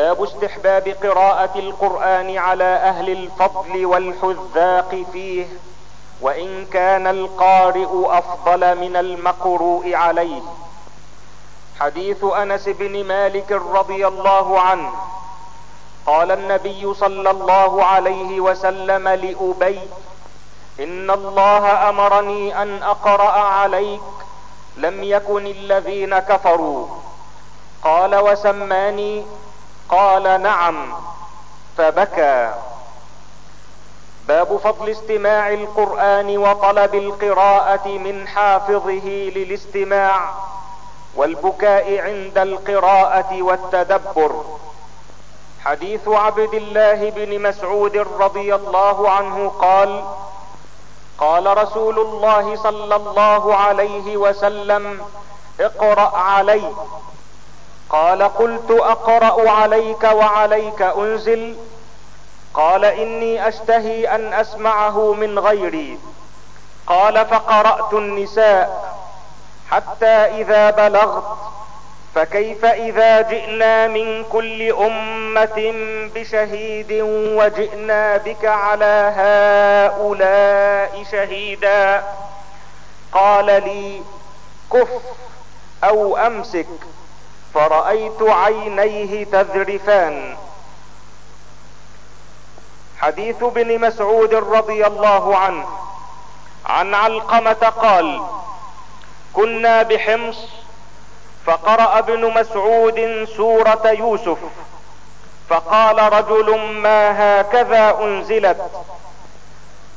باب استحباب قراءة القرآن على أهل الفضل والحذاق فيه وإن كان القارئ أفضل من المقروء عليه. حديث أنس بن مالك رضي الله عنه قال النبي صلى الله عليه وسلم لأبي إن الله أمرني أن أقرأ عليك لم يكن الذين كفروا. قال وسماني قال نعم فبكى. باب فضل استماع القرآن وطلب القراءة من حافظه للاستماع والبكاء عند القراءة والتدبر. حديث عبد الله بن مسعود رضي الله عنه قال قال رسول الله صلى الله عليه وسلم اقرأ علي. قال قلت أقرأ عليك وعليك أنزل. قال إني أشتهي أن أسمعه من غيري. قال فقرأت النساء حتى إذا بلغت فكيف إذا جئنا من كل أمة بشهيد وجئنا بك على هؤلاء شهيدا؟ قال لي كف أو أمسك. فرأيت عينيه تذرفان. حديث ابن مسعود رضي الله عنه. عن علقمة قال كنا بحمص فقرأ ابن مسعود سورة يوسف فقال رجل ما هكذا أنزلت؟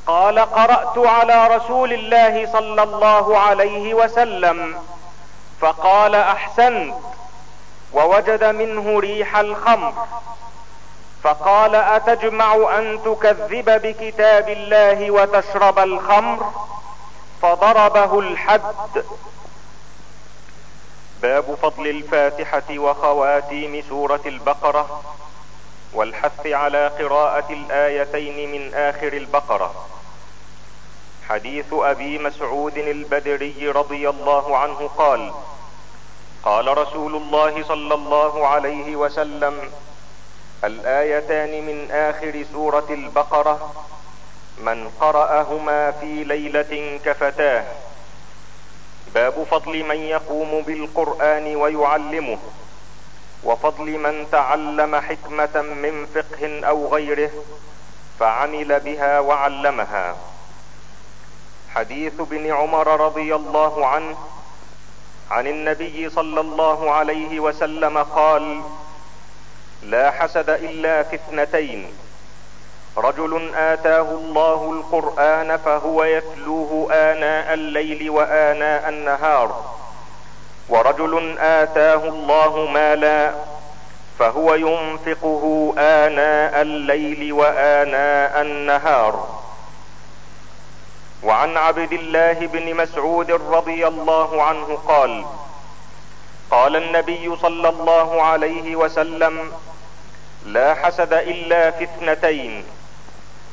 قال قرأت على رسول الله صلى الله عليه وسلم. فقال أحسنت. ووجد منه ريح الخمر. فقال أتجمع أن تكذب بكتاب الله وتشرب الخمر؟ فضربه الحد. باب فضل الفاتحة وخواتيم سورة البقرة والحث على قراءة الآيتين من آخر البقرة. حديث أبي مسعود البدري رضي الله عنه قال قال رسول الله صلى الله عليه وسلم الآيتان من آخر سورة البقرة من قرأهما في ليلة كفتاه. باب فضل من يقوم بالقرآن ويعلمه وفضل من تعلم حكمة من فقه أو غيره فعمل بها وعلمها. حديث ابن عمر رضي الله عنه عن النبي صلى الله عليه وسلم قال لا حسد إلا في اثنتين. رجل آتاه الله القرآن فهو يتلوه آناء الليل وآناء النهار. ورجل آتاه الله مالا فهو ينفقه آناء الليل وآناء النهار. وعن عبد الله بن مسعود رضي الله عنه قال قال النبي صلى الله عليه وسلم لا حسد إلا في اثنتين.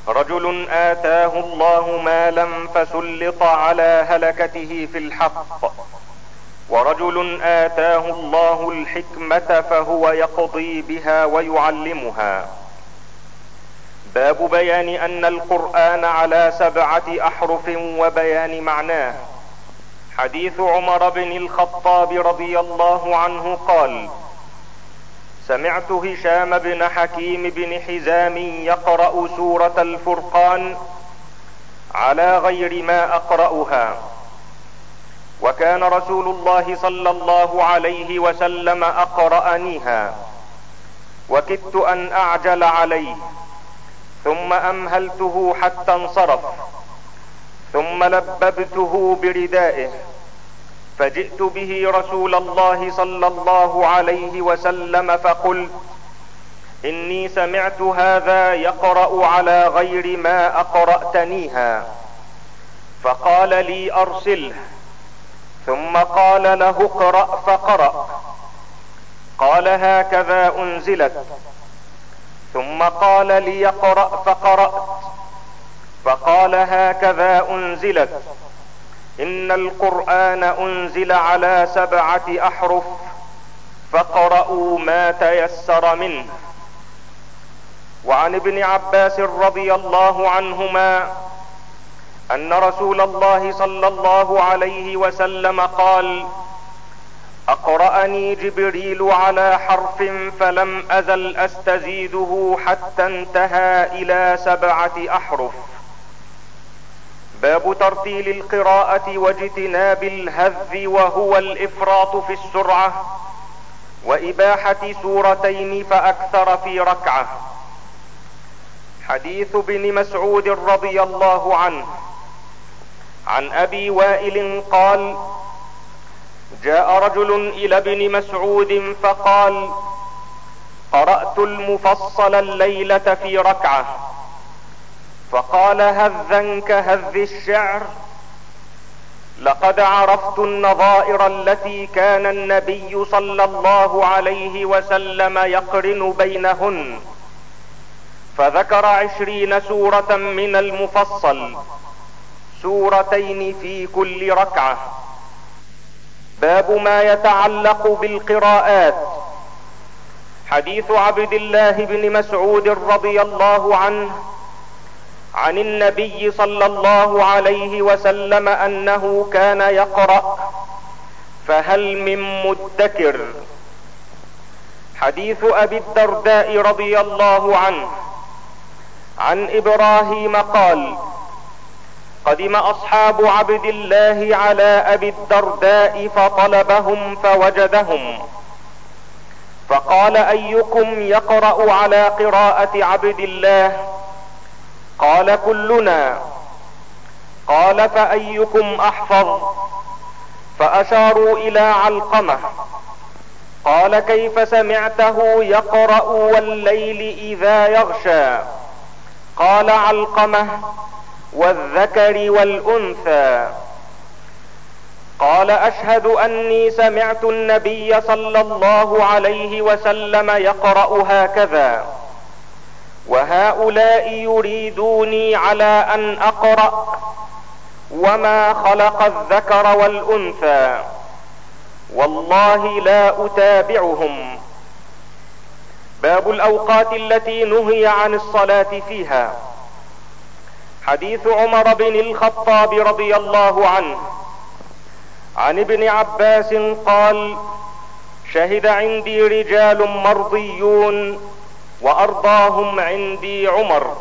رجل آتاه الله مالا فسلط على هلكته في الحق. ورجل آتاه الله الحكمة فهو يقضي بها ويعلمها. باب بيان أن القرآن على سبعة أحرف وبيان معناه. حديث عمر بن الخطاب رضي الله عنه قال سمعت هشام بن حكيم بن حزام يقرأ سورة الفرقان على غير ما أقرأها. وكان رسول الله صلى الله عليه وسلم أقرأنيها. وكدت أن أعجل عليه. ثم أمهلته حتى انصرف ثم لببته بردائه فجئت به رسول الله صلى الله عليه وسلم فقلت إني سمعت هذا يقرأ على غير ما أقرأتنيها فقال لي أرسله. ثم قال له اقرأ فقرأ قال هكذا أنزلت. ثم قال ليقرأ فقرأت. فقال هكذا أنزلت. إن القرآن أنزل على سبعة أحرف. فاقرأوا ما تيسر منه. وعن ابن عباس رضي الله عنهما أن رسول الله صلى الله عليه وسلم قال أقرأني جبريل على حرف فلم أزل أستزيده حتى انتهى إلى سبعة أحرف. باب ترتيل القراءة واجتناب الهذ وهو الإفراط في السرعة وإباحة سورتين فأكثر في ركعة. حديث ابن مسعود رضي الله عنه. عن أبي وائل قال جاء رجل إلى ابن مسعود فقال قرأت المفصل الليلة في ركعة. فقال هذا كهذ الشعر. لقد عرفت النظائر التي كان النبي صلى الله عليه وسلم يقرن بينهن. فذكر عشرين سورة من المفصل. سورتين في كل ركعة. باب ما يتعلق بالقراءات. حديث عبد الله بن مسعود رضي الله عنه عن النبي صلى الله عليه وسلم أنه كان يقرأ فهل من مدكر؟ حديث أبي الدرداء رضي الله عنه عن إبراهيم قال قدم أصحاب عبد الله على أبي الدرداء فطلبهم فوجدهم. فقال أيكم يقرأ على قراءة عبد الله؟ قال كلنا. قال فأيكم أحفظ؟ فأشاروا إلى علقمة. قال كيف سمعته يقرأ والليل إذا يغشى؟ قال علقمة والذكر والأنثى. قال أشهد أني سمعت النبي صلى الله عليه وسلم يقرأ هكذا. وهؤلاء يريدوني على أن أقرأ وما خلق الذكر والأنثى. والله لا أتابعهم. باب الأوقات التي نهي عن الصلاة فيها. حديث عمر بن الخطاب رضي الله عنه. عن ابن عباس قال شهد عندي رجال مرضيون وأرضاهم عندي عمر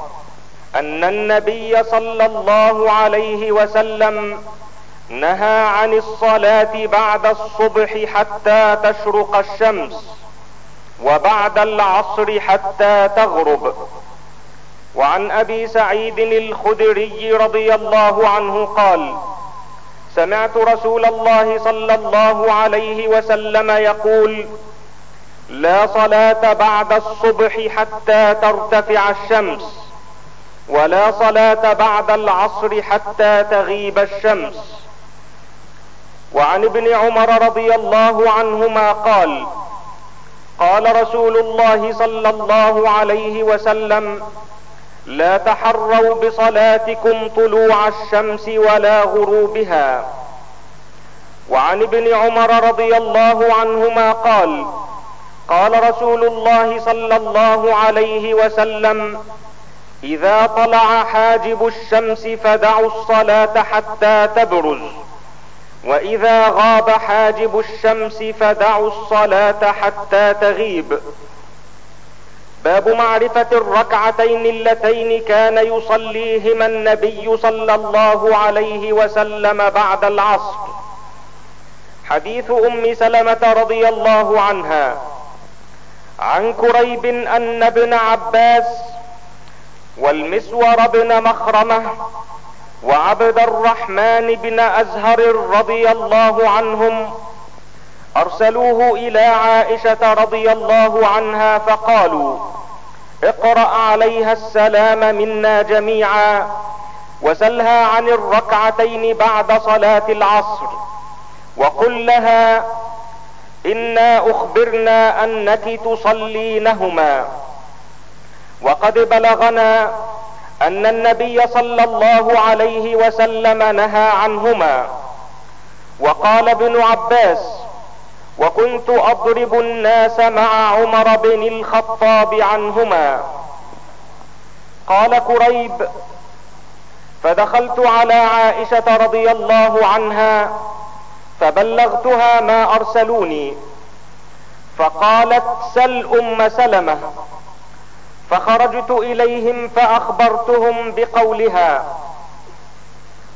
أن النبي صلى الله عليه وسلم نهى عن الصلاة بعد الصبح حتى تشرق الشمس وبعد العصر حتى تغرب وعن أبي سعيد الخدري رضي الله عنه قال سمعت رسول الله صلى الله عليه وسلم يقول لا صلاة بعد الصبح حتى ترتفع الشمس ولا صلاة بعد العصر حتى تغيب الشمس. وعن ابن عمر رضي الله عنهما قال قال رسول الله صلى الله عليه وسلم لا تحروا بصلاتكم طلوع الشمس ولا غروبها. وعن ابن عمر رضي الله عنهما قال قال رسول الله صلى الله عليه وسلم إذا طلع حاجب الشمس فدعوا الصلاة حتى تبرز وإذا غاب حاجب الشمس فدعوا الصلاة حتى تغيب. باب معرفة الركعتين اللتين كان يصليهما النبي صلى الله عليه وسلم بعد العصر. حديث أم سلمة رضي الله عنها. عن كريب أن ابن عباس والمسور بن مخرمة وعبد الرحمن بن أزهر رضي الله عنهم أرسلوه إلى عائشة رضي الله عنها فقالوا اقرأ عليها السلام منا جميعا وسلها عن الركعتين بعد صلاة العصر وقل لها إنا أخبرنا أنك تصلينهما وقد بلغنا أن النبي صلى الله عليه وسلم نهى عنهما وقال ابن عباس وكنت أضرب الناس مع عمر بن الخطاب عنهما. قال كريب فدخلت على عائشة رضي الله عنها فبلغتها ما أرسلوني. فقالت سل أم سلمة. فخرجت إليهم فأخبرتهم بقولها.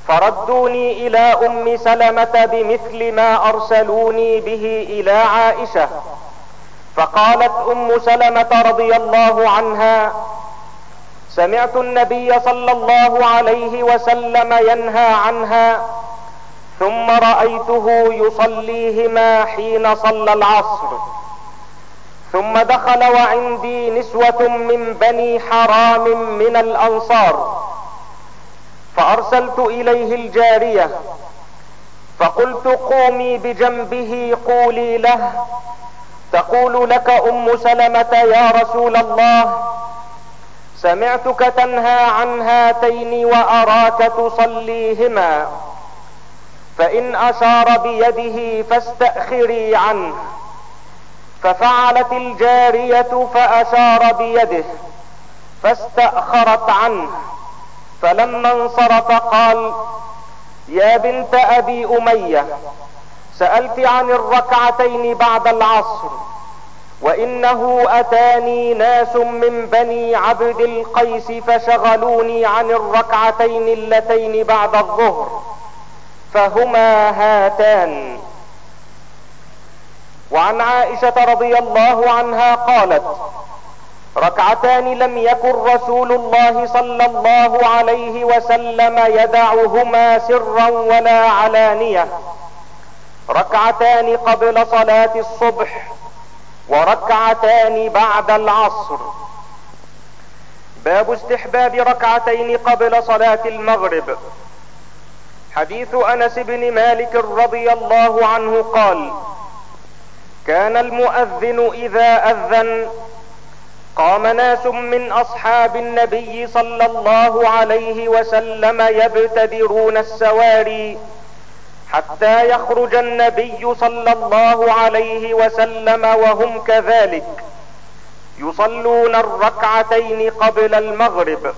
فردوني إلى أم سلمة بمثل ما أرسلوني به إلى عائشة. فقالت أم سلمة رضي الله عنها سمعت النبي صلى الله عليه وسلم ينهى عنها ثم رأيته يصليهما حين صلى العصر. ثم دخل وعندي نسوة من بني حرام من الأنصار. فأرسلت إليه الجارية فقلت قومي بجنبه قولي له تقول لك أم سلمة يا رسول الله سمعتك تنهى عن هاتين وأراك تصليهما فإن أشار بيده فاستأخري عنه ففعلت الجارية فأشار بيده فاستأخرت عنه فلما انصرف قال يا بنت أبي أمية سألت عن الركعتين بعد العصر وإنه أتاني ناس من بني عبد القيس فشغلوني عن الركعتين اللتين بعد الظهر فهما هاتان. وعن عائشة رضي الله عنها قالت ركعتان لم يكن رسول الله صلى الله عليه وسلم يدعهما سرا ولا علانية. ركعتان قبل صلاة الصبح وركعتان بعد العصر. باب استحباب ركعتين قبل صلاة المغرب. حديث أنس بن مالك رضي الله عنه قال كان المؤذن إذا أذن قام ناس من أصحاب النبي صلى الله عليه وسلم يبتدرون السواري حتى يخرج النبي صلى الله عليه وسلم وهم كذلك. يصلون الركعتين قبل المغرب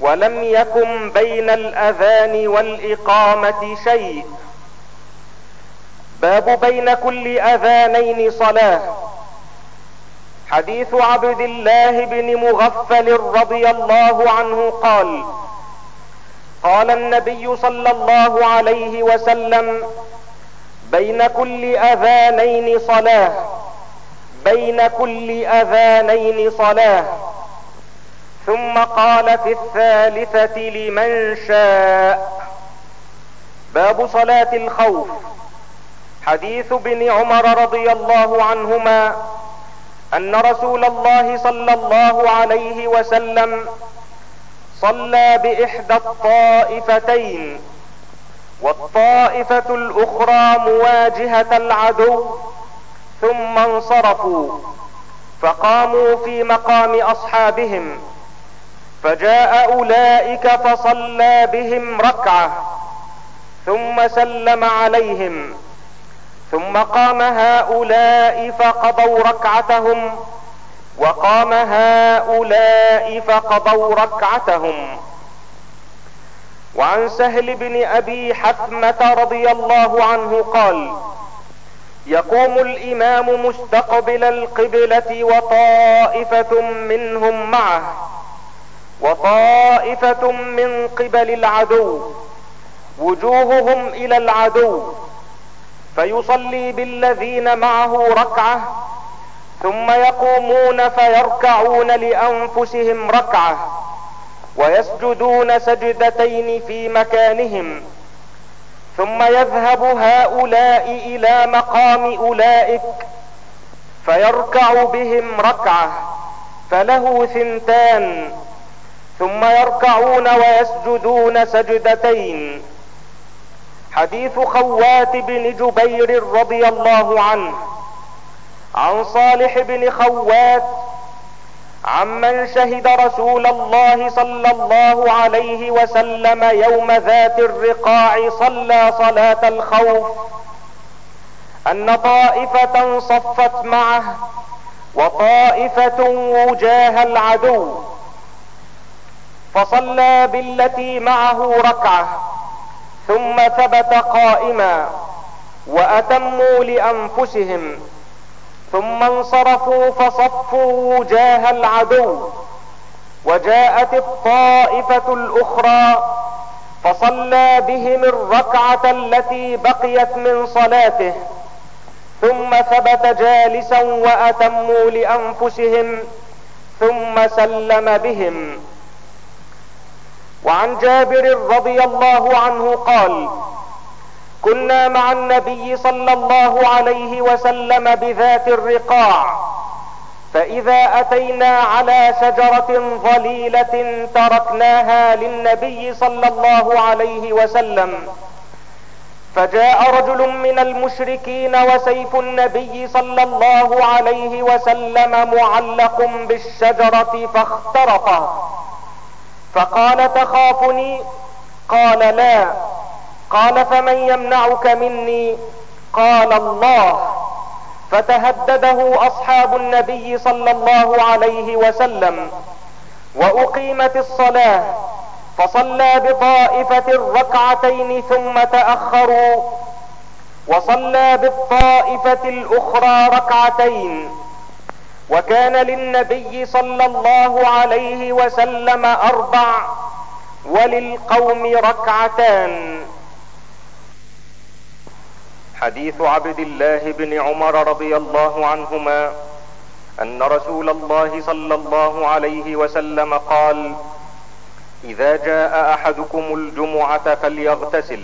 ولم يكن بين الأذان والإقامة شيء. باب بين كل أذانين صلاة. حديث عبد الله بن مغفل رضي الله عنه قال قال النبي صلى الله عليه وسلم بين كل أذانين صلاة بين كل أذانين صلاة. ثم قال في الثالثة لمن شاء. باب صلاة الخوف. حديث ابن عمر رضي الله عنهما أن رسول الله صلى الله عليه وسلم صلى بإحدى الطائفتين والطائفة الأخرى مواجهة العدو ثم انصرفوا فقاموا في مقام أصحابهم فجاء أولئك فصلى بهم ركعة ثم سلم عليهم. ثم قام هؤلاء فقضوا ركعتهم. وقام هؤلاء فقضوا ركعتهم. وعن سهل بن أبي حثمة رضي الله عنه قال يقوم الإمام مستقبل القبلة وطائفة منهم معه وطائفة من قبل العدو وجوههم إلى العدو فيصلي بالذين معه ركعة ثم يقومون فيركعون لأنفسهم ركعة ويسجدون سجدتين في مكانهم ثم يذهب هؤلاء إلى مقام أولئك فيركع بهم ركعة فله ثنتان ثم يركعون ويسجدون سجدتين. حديث خوات بن جبير رضي الله عنه عن صالح بن خوات عمن شهد رسول الله صلى الله عليه وسلم يوم ذات الرقاع صلى صلاة الخوف أن طائفة صفت معه وطائفة وجاه العدو فصلى بالتي معه ركعة ثم ثبت قائما وأتموا لأنفسهم ثم انصرفوا فصفوا وجاه العدو وجاءت الطائفة الأخرى فصلى بهم الركعة التي بقيت من صلاته ثم ثبت جالسا وأتموا لأنفسهم ثم سلم بهم. وعن جابر رضي الله عنه قال كنا مع النبي صلى الله عليه وسلم بذات الرقاع فإذا أتينا على شجرة ظليلة تركناها للنبي صلى الله عليه وسلم فجاء رجل من المشركين وسيف النبي صلى الله عليه وسلم معلق بالشجرة فاخترقه. فقال تخافني؟ قال لا. قال فمن يمنعك مني؟ قال الله. فتهدده أصحاب النبي صلى الله عليه وسلم. وأقيمت الصلاة. فصلى بطائفة الركعتين ثم تأخروا. وصلى بالطائفة الأخرى ركعتين. وكان للنبي صلى الله عليه وسلم أربع وللقوم ركعتان. حديث عبد الله بن عمر رضي الله عنهما أن رسول الله صلى الله عليه وسلم قال إذا جاء أحدكم الجمعة فليغتسل.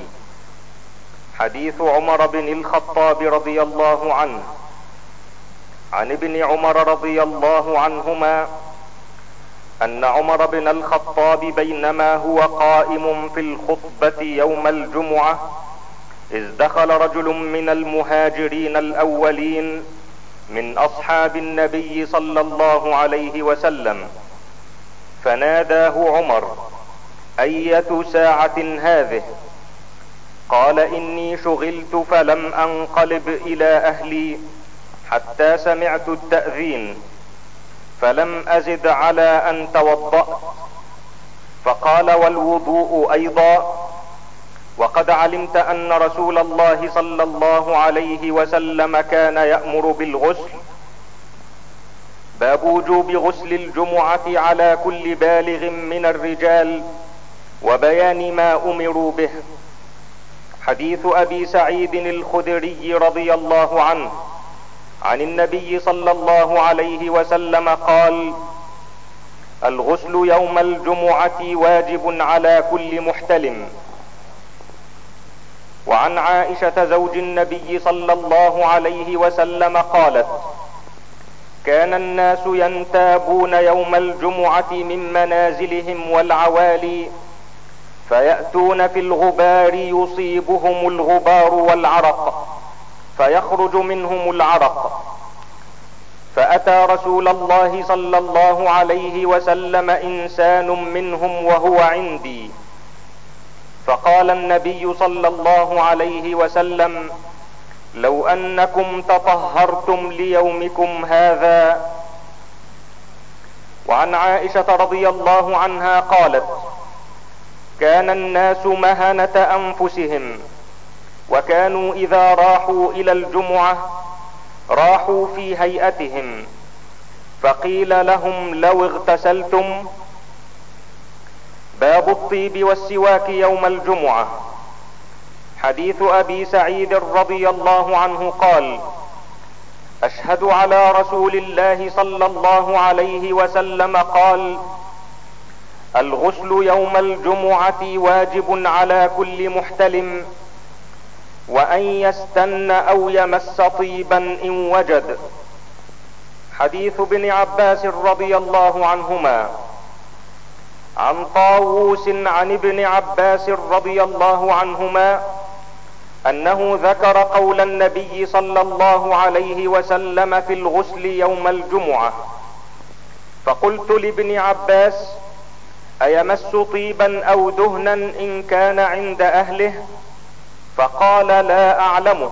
حديث عمر بن الخطاب رضي الله عنه. عن ابن عمر رضي الله عنهما أن عمر بن الخطاب بينما هو قائم في الخطبة يوم الجمعة إذ دخل رجل من المهاجرين الأولين من أصحاب النبي صلى الله عليه وسلم فناداه عمر أية ساعة هذه؟ قال إني شغلت فلم أنقلب إلى أهلي حتى سمعت التأذين فلم أزد على أن توضأت. فقال والوضوء أيضا وقد علمت أن رسول الله صلى الله عليه وسلم كان يأمر بالغسل. باب وجوب غسل الجمعة على كل بالغ من الرجال وبيان ما أمروا به. حديث أبي سعيد الخدري رضي الله عنه. عن النبي صلى الله عليه وسلم قال الغسل يوم الجمعة واجب على كل محتلم. وعن عائشة زوج النبي صلى الله عليه وسلم قالت كان الناس ينتابون يوم الجمعة من منازلهم والعوالي فيأتون في الغبار يصيبهم الغبار والعرق. فيخرج منهم العرق. فأتى رسول الله صلى الله عليه وسلم إنسان منهم وهو عندي. فقال النبي صلى الله عليه وسلم لو أنكم تطهرتم ليومكم هذا. وعن عائشة رضي الله عنها قالت كان الناس مهنة أنفسهم وكانوا إذا راحوا إلى الجمعة راحوا في هيئتهم فقيل لهم لو اغتسلتم باب الطيب والسواك يوم الجمعة. حديث أبي سعيد رضي الله عنه قال أشهد على رسول الله صلى الله عليه وسلم قال الغسل يوم الجمعة واجب على كل محتلم. وأن يستن أو يمس طيبا إن وجد. حديث ابن عباس رضي الله عنهما عن طاووس عن ابن عباس رضي الله عنهما أنه ذكر قول النبي صلى الله عليه وسلم في الغسل يوم الجمعة. فقلت لابن عباس أيمس طيبا أو دهنا إن كان عند أهله؟ فقال لا اعلمه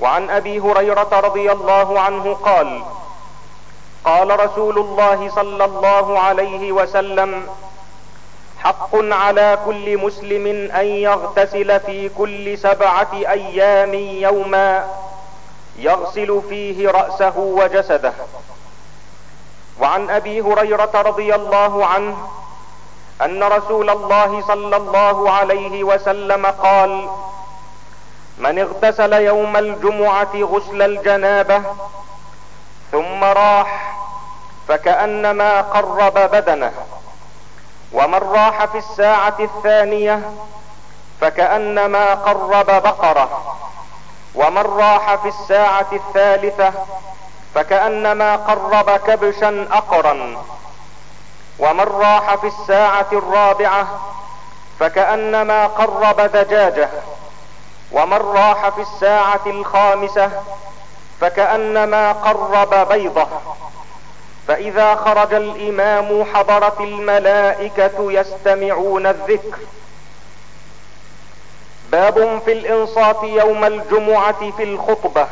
وعن أبي هريرة رضي الله عنه قال قال رسول الله صلى الله عليه وسلم حق على كل مسلم أن يغتسل في كل سبعة أيام يوما يغسل فيه رأسه وجسده. وعن أبي هريرة رضي الله عنه أن رسول الله صلى الله عليه وسلم قال من اغتسل يوم الجمعة غسل الجنابة ثم راح فكأنما قرب بدنه ومن راح في الساعة الثانية فكأنما قرب بقرة ومن راح في الساعة الثالثة فكأنما قرب كبشا اقرا. ومن راح في الساعة الرابعة فكأنما قرب دجاجة ومن راح في الساعة الخامسة فكأنما قرب بيضة. فإذا خرج الإمام حضرت الملائكة يستمعون الذكر. باب في الإنصات يوم الجمعة في الخطبة.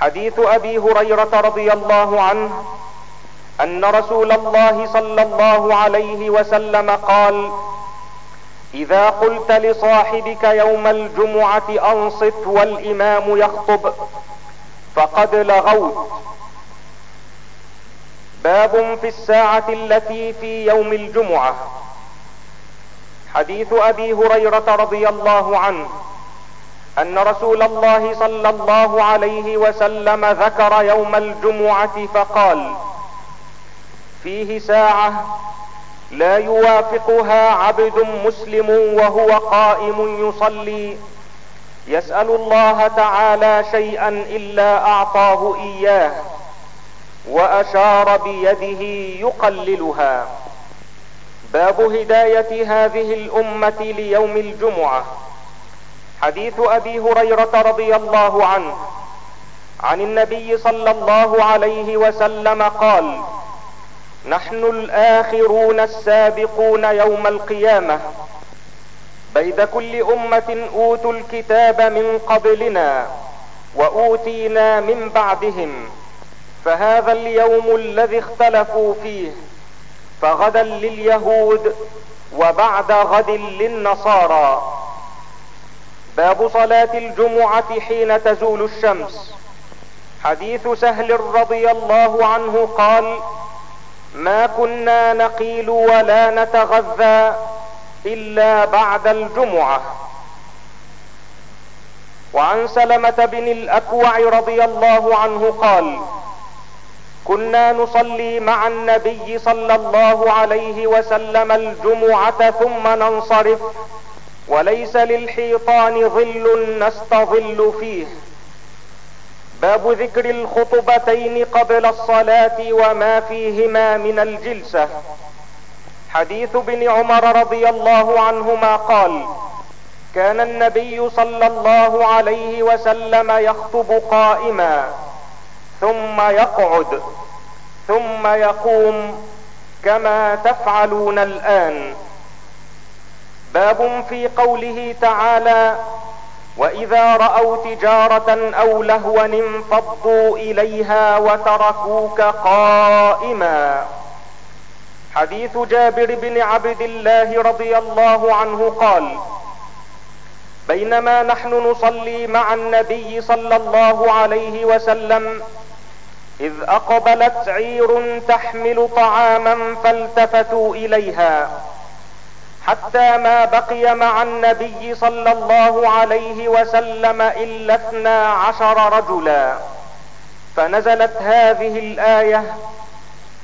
حديث أبي هريرة رضي الله عنه أن رسول الله صلى الله عليه وسلم قال إذا قلت لصاحبك يوم الجمعة أنصت والإمام يخطب فقد لغوت. باب في الساعة التي في يوم الجمعة. حديث أبي هريرة رضي الله عنه أن رسول الله صلى الله عليه وسلم ذكر يوم الجمعة فقال فيه ساعة لا يوافقها عبد مسلم وهو قائم يصلي. يسأل الله تعالى شيئا إلا أعطاه إياه وأشار بيده يقللها. باب هداية هذه الأمة ليوم الجمعة. حديث أبي هريرة رضي الله عنه عن النبي صلى الله عليه وسلم قال نحن الآخرون السابقون يوم القيامة. بيد كل أمة أوتوا الكتاب من قبلنا وأوتينا من بعدهم. فهذا اليوم الذي اختلفوا فيه فغدا لليهود وبعد غد للنصارى. باب صلاة الجمعة حين تزول الشمس. حديث سهل رضي الله عنه قال ما كنا نقيل ولا نتغذى إلا بعد الجمعة. وعن سلمة بن الأكوع رضي الله عنه قال كنا نصلي مع النبي صلى الله عليه وسلم الجمعة ثم ننصرف وليس للحيطان ظل نستظل فيه. باب ذكر الخطبتين قبل الصلاة وما فيهما من الجلسة. حديث ابن عمر رضي الله عنهما قال كان النبي صلى الله عليه وسلم يخطب قائما ثم يقعد ثم يقوم كما تفعلون الآن. باب في قوله تعالى وإذا رأوا تجارة أو لهوا انفضوا إليها وتركوك قائما. حديث جابر بن عبد الله رضي الله عنه قال بينما نحن نصلي مع النبي صلى الله عليه وسلم إذ أقبلت عير تحمل طعاما فالتفتوا إليها. حتى ما بقي مع النبي صلى الله عليه وسلم إلا اثنا عشر رجلا. فنزلت هذه الآية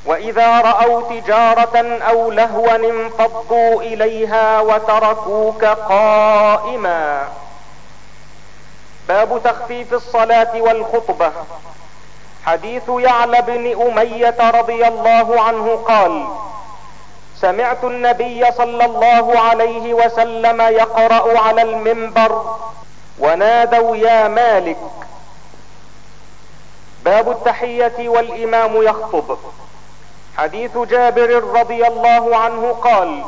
وإذا رأوا تجارة أو لهوا انفضوا إليها وتركوك قائما. باب تخفيف الصلاة والخطبة. حديث يعلى بن أمية رضي الله عنه قال سمعت النبي صلى الله عليه وسلم يقرأ على المنبر ونادوا يا مالك. باب التحية والإمام يخطب. حديث جابر رضي الله عنه قال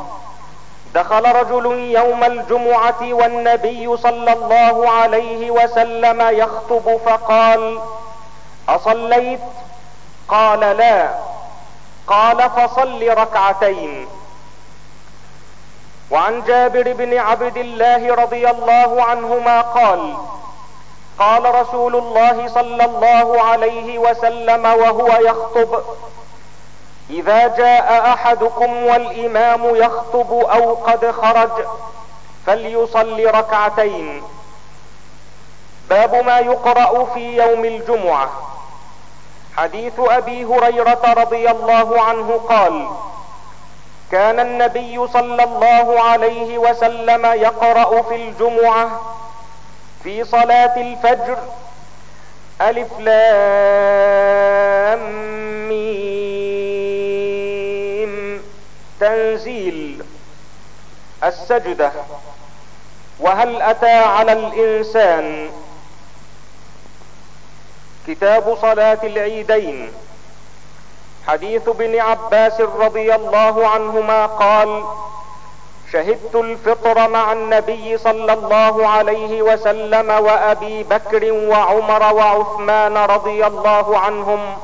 دخل رجل يوم الجمعة والنبي صلى الله عليه وسلم يخطب فقال أصليت؟ قال لا. قال فصل ركعتين. وعن جابر بن عبد الله رضي الله عنهما قال قال رسول الله صلى الله عليه وسلم وهو يخطب إذا جاء أحدكم والإمام يخطب أو قد خرج فليصل ركعتين. باب ما يقرأ في يوم الجمعة. حديث أبي هريرة رضي الله عنه قال كان النبي صلى الله عليه وسلم يقرأ في الجمعة في صلاة الفجر ألف لام ميم تنزيل السجدة. وهل أتى على الإنسان كتاب صلاة العيدين. حديث ابن عباس رضي الله عنهما قال شهدت الفطر مع النبي صلى الله عليه وسلم وأبي بكر وعمر وعثمان رضي الله عنهم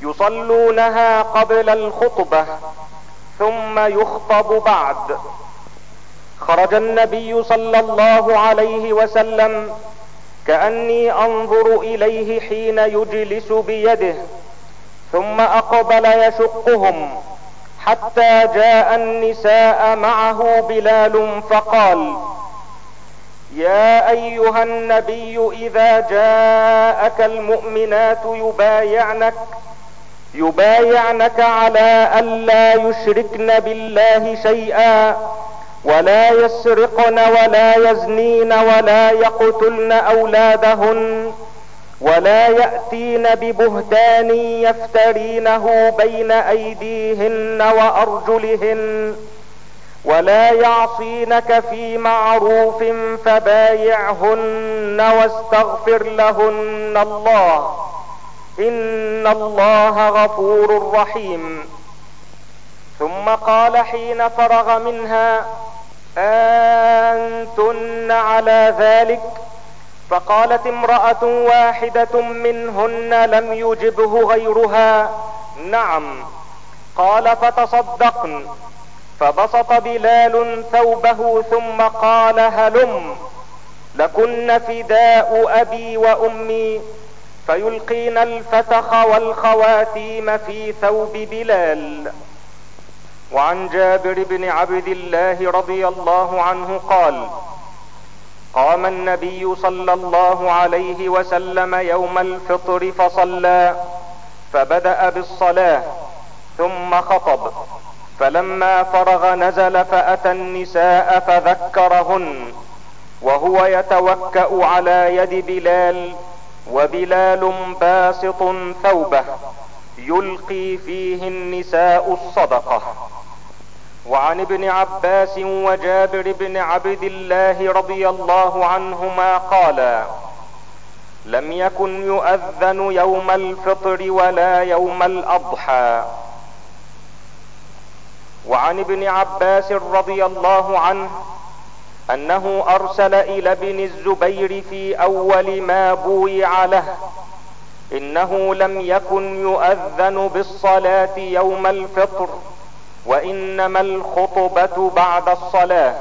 يصلونها قبل الخطبة ثم يخطب بعد. خرج النبي صلى الله عليه وسلم كأني أنظر إليه حين يجلس بيده ثم أقبل يشقهم حتى جاء النساء معه بلال فقال يا أيها النبي إذا جاءك المؤمنات يبايعنك يبايعنك على الا يشركن بالله شيئا ولا يسرقن ولا يزنين ولا يقتلن أولادهن ولا يأتين ببهتان يفترينه بين أيديهن وأرجلهن ولا يعصينك في معروف فبايعهن واستغفر لهن الله إن الله غفور رحيم ثم قال حين فرغ منها أنتن على ذلك؟ فقالت امرأة واحدة منهن لم يجبه غيرها. نعم. قال فتصدقن. فبسط بلال ثوبه ثم قال هلم لكن فداء أبي وأمي. فيلقين الفتخ والخواتيم في ثوب بلال. وعن جابر بن عبد الله رضي الله عنه قال قام النبي صلى الله عليه وسلم يوم الفطر فصلى فبدأ بالصلاة ثم خطب فلما فرغ نزل فأتى النساء فذكرهن وهو يتوكأ على يد بلال وبلال باسط ثوبه يلقي فيه النساء الصدقة. وعن ابن عباس وجابر بن عبد الله رضي الله عنهما قالا لم يكن يؤذن يوم الفطر ولا يوم الأضحى. وعن ابن عباس رضي الله عنه أنه أرسل إلى ابن الزبير في أول ما بويع له إنه لم يكن يؤذن بالصلاة يوم الفطر. وإنما الخطبة بعد الصلاة.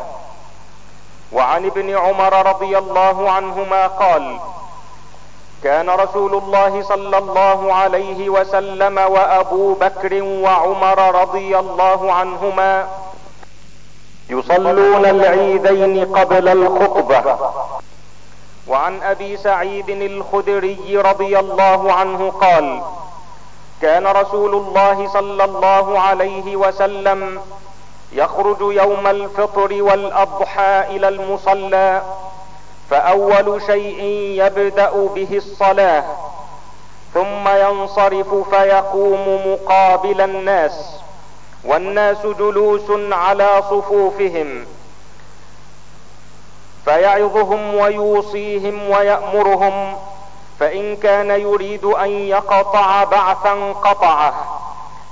وعن ابن عمر رضي الله عنهما قال كان رسول الله صلى الله عليه وسلم وأبو بكر وعمر رضي الله عنهما يصلون العيدين قبل الخطبة. وعن أبي سعيد الخدري رضي الله عنه قال كان رسول الله صلى الله عليه وسلم يخرج يوم الفطر والأضحى إلى المصلى فأول شيء يبدأ به الصلاة ثم ينصرف فيقوم مقابل الناس والناس جلوس على صفوفهم فيعظهم ويوصيهم ويأمرهم فإن كان يريد أن يقطع بعثا قطعه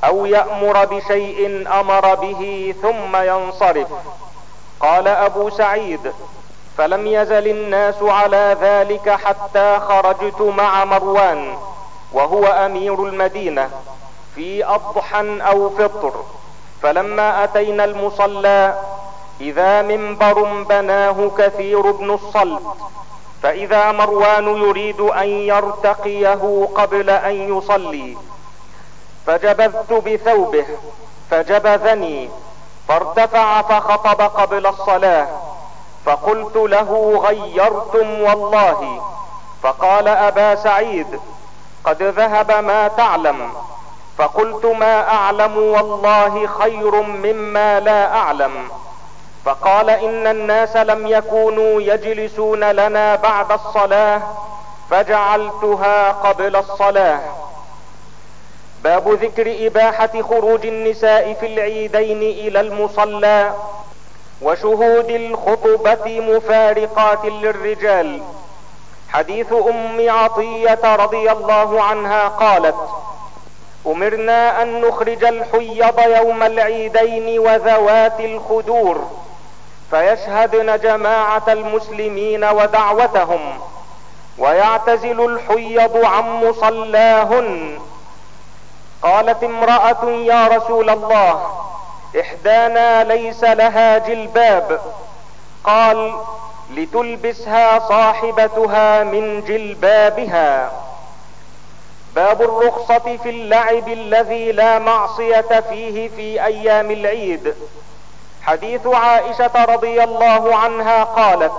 أو يأمر بشيء أمر به ثم ينصرف. قال أبو سعيد فلم يزل الناس على ذلك حتى خرجت مع مروان وهو أمير المدينة في أضحى أو فطر. فلما أتينا المصلى إذا منبر بناه كثير بن الصلت فإذا مروان يريد أن يرتقيه قبل أن يصلي فجبذت بثوبه فجبذني فارتفع فخطب قبل الصلاة فقلت له غيرتم والله فقال أبا سعيد قد ذهب ما تعلم فقلت ما أعلم والله خير مما لا أعلم. فقال إن الناس لم يكونوا يجلسون لنا بعد الصلاة فجعلتها قبل الصلاة. باب ذكر إباحة خروج النساء في العيدين إلى المصلى وشهود الخطبة مفارقات للرجال. حديث أم عطية رضي الله عنها قالت أمرنا أن نخرج الحيض يوم العيدين وذوات الخدور. فيشهدن جماعة المسلمين ودعوتهم ويعتزل الحيض عن مصلاهن. قالت امرأة يا رسول الله إحدانا ليس لها جلباب. قال لتلبسها صاحبتها من جلبابها. باب الرخصة في اللعب الذي لا معصية فيه في أيام العيد. حديث عائشة رضي الله عنها قالت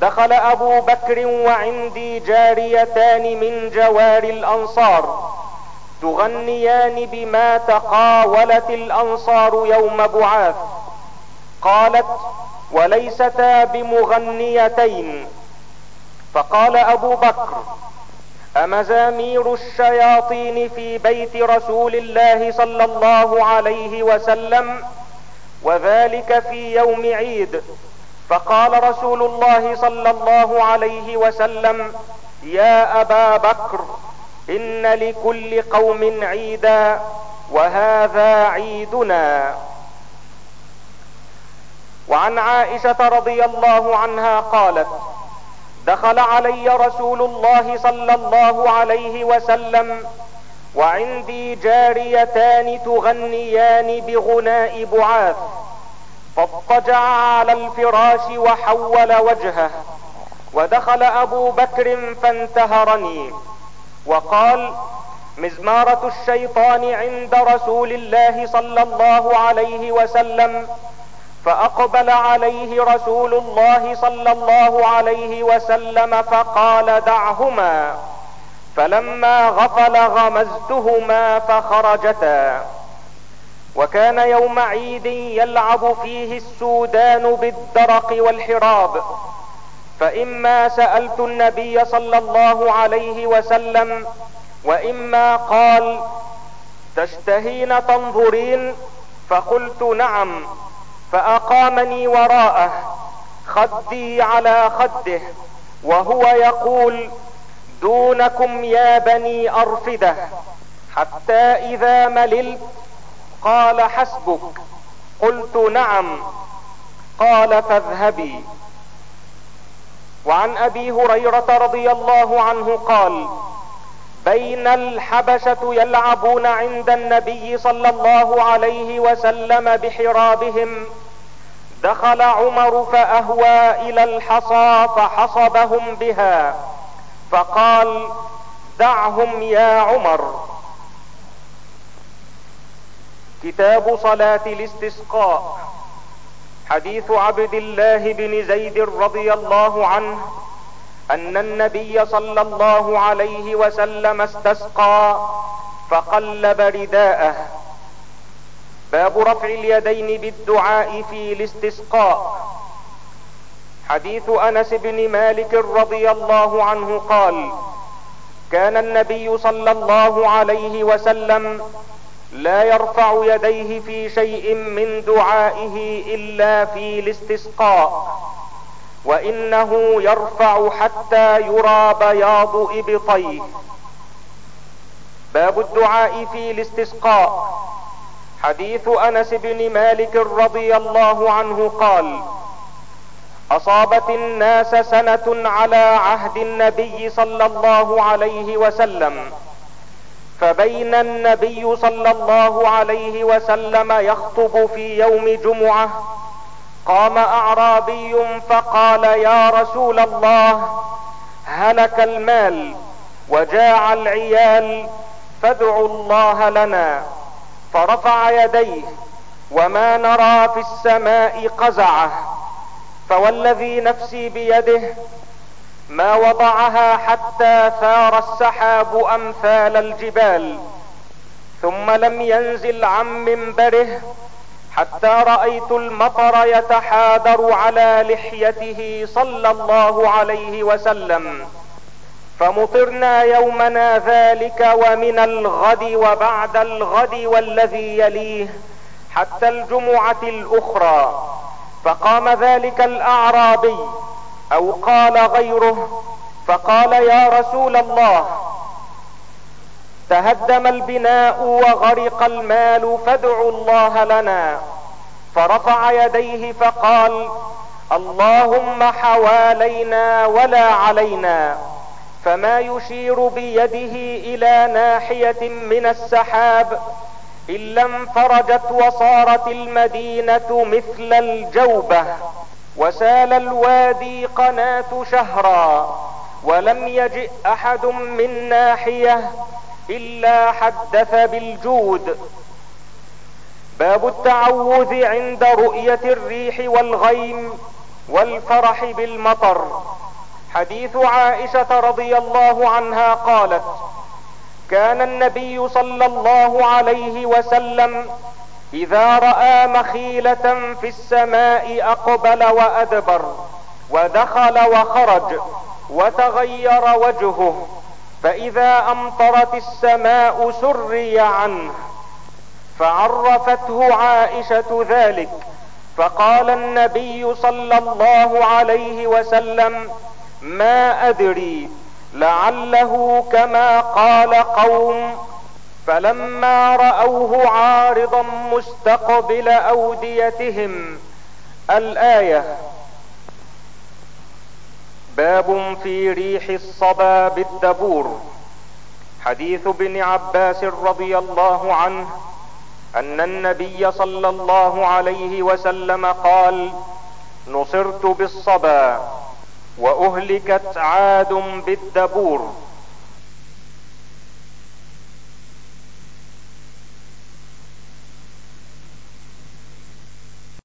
دخل أبو بكر وعندي جاريتان من جوار الأنصار تغنيان بما تقاولت الأنصار يوم بعاث. قالت وليستا بمغنيتين. فقال أبو بكر أمزامير الشياطين في بيت رسول الله صلى الله عليه وسلم وذلك في يوم عيد. فقال رسول الله صلى الله عليه وسلم يا أبا بكر إن لكل قوم عيدا وهذا عيدنا. وعن عائشة رضي الله عنها قالت دخل علي رسول الله صلى الله عليه وسلم وعندي جاريتان تغنيان بغناء بعاث فاضطجع على الفراش وحول وجهه ودخل أبو بكر فانتهرني وقال مزمارة الشيطان عند رسول الله صلى الله عليه وسلم فأقبل عليه رسول الله صلى الله عليه وسلم فقال دعهما. فلما غفل غمزتهما فخرجتا. وكان يوم عيد يلعب فيه السودان بالدرق والحراب. فإما سألت النبي صلى الله عليه وسلم وإما قال تشتهين تنظرين؟ فقلت نعم فأقامني وراءه خدي على خده وهو يقول دونكم يا بني ارفده حتى إذا مللت قال حسبك قلت نعم قال فاذهبي. وعن أبي هريرة رضي الله عنه قال بين الحبشة يلعبون عند النبي صلى الله عليه وسلم بحرابهم دخل عمر فأهوى إلى الحصى فحصبهم بها. فقال دعهم يا عمر. كتاب صلاة الاستسقاء حديث عبد الله بن زيد رضي الله عنه أن النبي صلى الله عليه وسلم استسقى فقلب رداءه باب رفع اليدين بالدعاء في الاستسقاء. حديث أنس بن مالك رضي الله عنه قال كان النبي صلى الله عليه وسلم لا يرفع يديه في شيء من دعائه إلا في الاستسقاء وإنه يرفع حتى يرى بياض إبطيه. باب الدعاء في الاستسقاء. حديث أنس بن مالك رضي الله عنه قال أصابت الناس سنة على عهد النبي صلى الله عليه وسلم فبين النبي صلى الله عليه وسلم يخطب في يوم جمعة قام أعرابي فقال يا رسول الله هلك المال وجاع العيال فادعوا الله لنا فرفع يديه وما نرى في السماء قزعة فوالذي نفسي بيده ما وضعها حتى ثار السحاب أمثال الجبال ثم لم ينزل عن منبره حتى رأيت المطر يتحادر على لحيته صلى الله عليه وسلم. فمطرنا يومنا ذلك ومن الغد وبعد الغد والذي يليه حتى الجمعة الأخرى. فقام ذلك الأعرابي أو قال غيره فقال يا رسول الله تهدم البناء وغرق المال فادعوا الله لنا. فرفع يديه فقال اللهم حوالينا ولا علينا فما يشير بيده إلى ناحية من السحاب الا انفرجت وصارت المدينة مثل الجوبة وسال الوادي قناة شهرا ولم يجئ أحد من ناحية إلا حدث بالجود. باب التعوذ عند رؤية الريح والغيم والفرح بالمطر. حديث عائشة رضي الله عنها قالت كان النبي صلى الله عليه وسلم إذا رأى مخيلة في السماء أقبل وأدبر ودخل وخرج وتغير وجهه فإذا أمطرت السماء سري عنه فعرفته عائشة ذلك فقال النبي صلى الله عليه وسلم ما أدري لعله كما قال قوم فلما رأوه عارضا مستقبل أوديتهم الآية باب في ريح الصبا بالدبور. حديث ابن عباس رضي الله عنه أن النبي صلى الله عليه وسلم قال نصرت بالصبا وأهلكت عاد بالدبور.